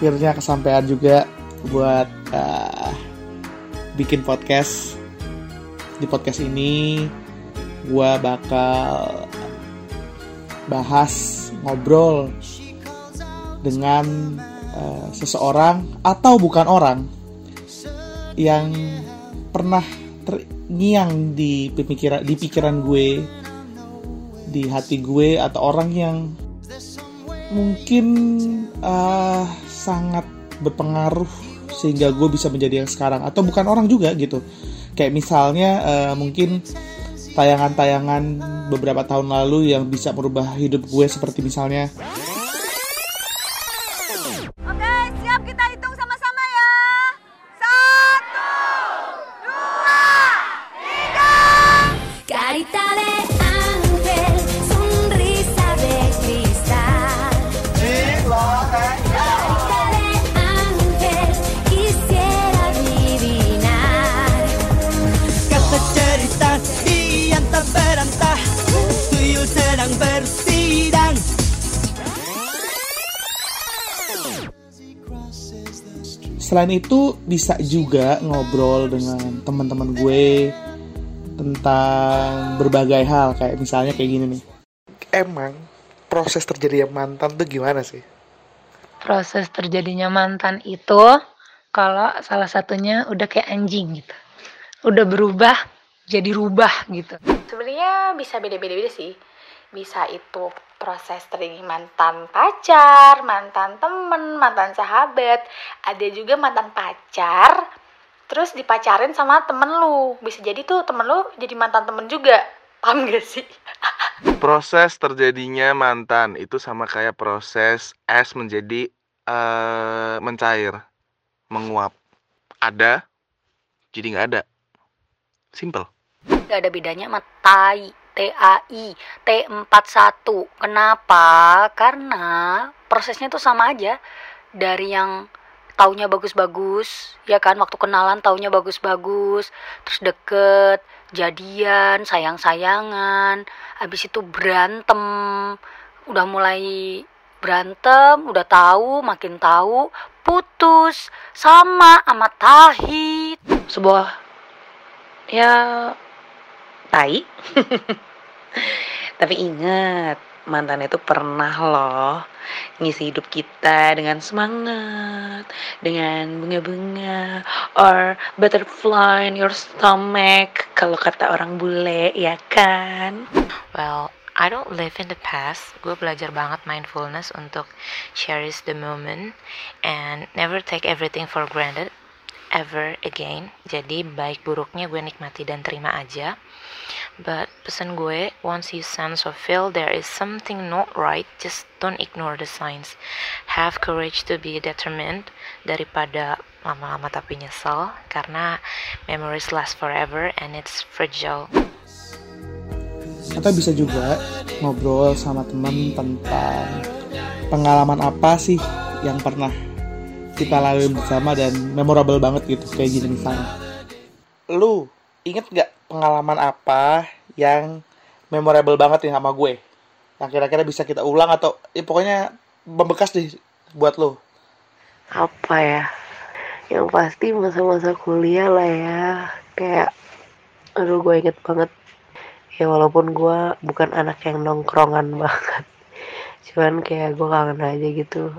akhirnya kesampaian juga buat uh, bikin podcast. Di podcast ini gue bakal bahas ngobrol dengan uh, seseorang atau bukan orang yang pernah terngiang di pemikiran di pikiran gue di hati gue atau orang yang mungkin uh, sangat berpengaruh sehingga gue bisa menjadi yang sekarang. Atau bukan orang juga gitu. Kayak misalnya uh, mungkin tayangan-tayangan beberapa tahun lalu yang bisa merubah hidup gue seperti misalnya Selain itu bisa juga ngobrol dengan teman-teman gue tentang berbagai hal kayak misalnya kayak gini nih. Emang proses terjadi mantan tuh gimana sih? proses terjadinya mantan itu kalau salah satunya udah kayak anjing gitu. Udah berubah jadi rubah gitu. Sebenarnya bisa beda-beda beda sih. Bisa itu proses dari mantan pacar, mantan temen, mantan sahabat. Ada juga mantan pacar, terus dipacarin sama temen lu. Bisa jadi tuh temen lu jadi mantan temen juga. Paham gak sih? proses terjadinya mantan itu sama kayak proses es menjadi eh mencair, menguap. Ada, jadi nggak ada. Simple. Gak ada bedanya sama TAI, T-A-I, T41. Kenapa? Karena prosesnya tuh sama aja. Dari yang taunya bagus-bagus, ya kan? Waktu kenalan taunya bagus-bagus, terus deket, jadian, sayang-sayangan, habis itu berantem, udah mulai berantem, udah tahu, makin tahu, putus, sama sama tahi, Sebuah ya tai. Tapi ingat, mantan itu pernah loh ngisi hidup kita dengan semangat, dengan bunga-bunga, or butterfly in your stomach, kalau kata orang bule, ya kan? Well, I don't live in the past. Gue belajar banget mindfulness untuk cherish the moment and never take everything for granted ever again. Jadi baik buruknya gue nikmati dan terima aja. But pesan gue, once you sense or feel there is something not right, just don't ignore the signs. Have courage to be determined daripada lama-lama tapi nyesel karena memories last forever and it's fragile. Atau bisa juga ngobrol sama teman tentang pengalaman apa sih yang pernah kita lalui bersama dan memorable banget gitu kayak gini misalnya. Lu inget gak pengalaman apa yang memorable banget nih sama gue? Yang kira-kira bisa kita ulang atau ya pokoknya membekas deh buat lo. apa ya yang pasti masa-masa kuliah lah ya kayak aduh gue inget banget ya walaupun gue bukan anak yang nongkrongan banget cuman kayak gue kangen aja gitu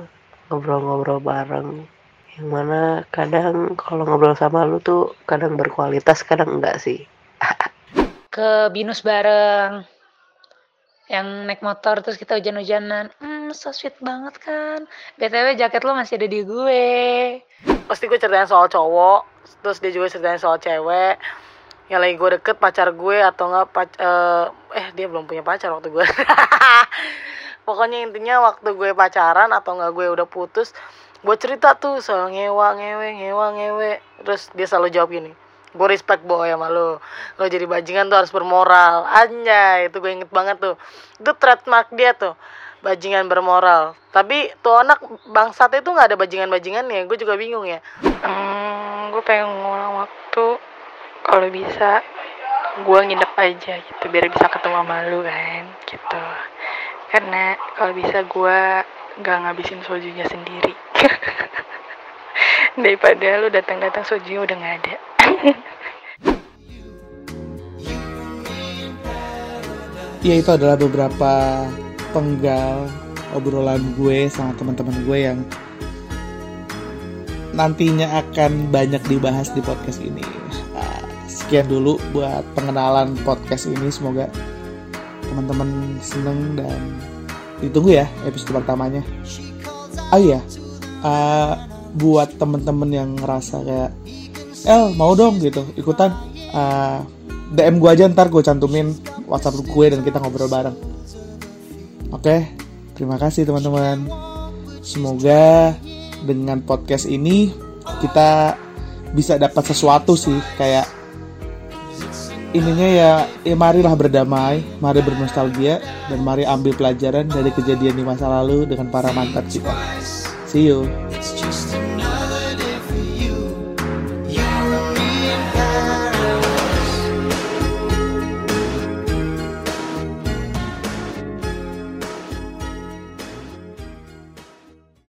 ngobrol-ngobrol bareng yang mana kadang kalau ngobrol sama lu tuh kadang berkualitas kadang enggak sih Ke binus bareng, yang naik motor terus kita hujan-hujanan. Hmm, so sweet banget kan. BTW jaket lo masih ada di gue. pasti gue ceritain soal cowok terus dia juga ceritain soal cewek yang lagi gue deket pacar gue atau enggak pac eh, eh dia belum punya pacar waktu gue pokoknya intinya waktu gue pacaran atau enggak gue udah putus gue cerita tuh soal ngewa ngewe ngewa ngewe. Terus dia selalu jawab gini gue respect boy sama lo. Lo jadi bajingan tuh harus bermoral. Anjay itu gue inget banget tuh. Itu trademark dia tuh bajingan bermoral. Tapi tuh anak bangsat itu nggak ada bajingan bajingan ya gue juga bingung ya. Hmm, gue pengen ngulang waktu. Kalau bisa gue nginep aja gitu biar bisa ketemu sama lu kan gitu karena kalau bisa gue gak ngabisin sojunya sendiri daripada lu datang-datang sojunya udah nggak ada ya itu adalah beberapa penggal obrolan gue sama teman-teman gue yang nantinya akan banyak dibahas di podcast ini. Nah, sekian dulu buat pengenalan podcast ini. Semoga teman-teman seneng dan ditunggu ya episode pertamanya. Oh iya, uh, buat teman-teman yang ngerasa kayak El mau dong gitu ikutan uh, DM gue aja ntar gue cantumin WhatsApp gue dan kita ngobrol bareng. Oke, terima kasih teman-teman. Semoga dengan podcast ini kita bisa dapat sesuatu sih kayak ininya ya, ya marilah berdamai, mari bernostalgia dan mari ambil pelajaran dari kejadian di masa lalu dengan para mantan kita. See you.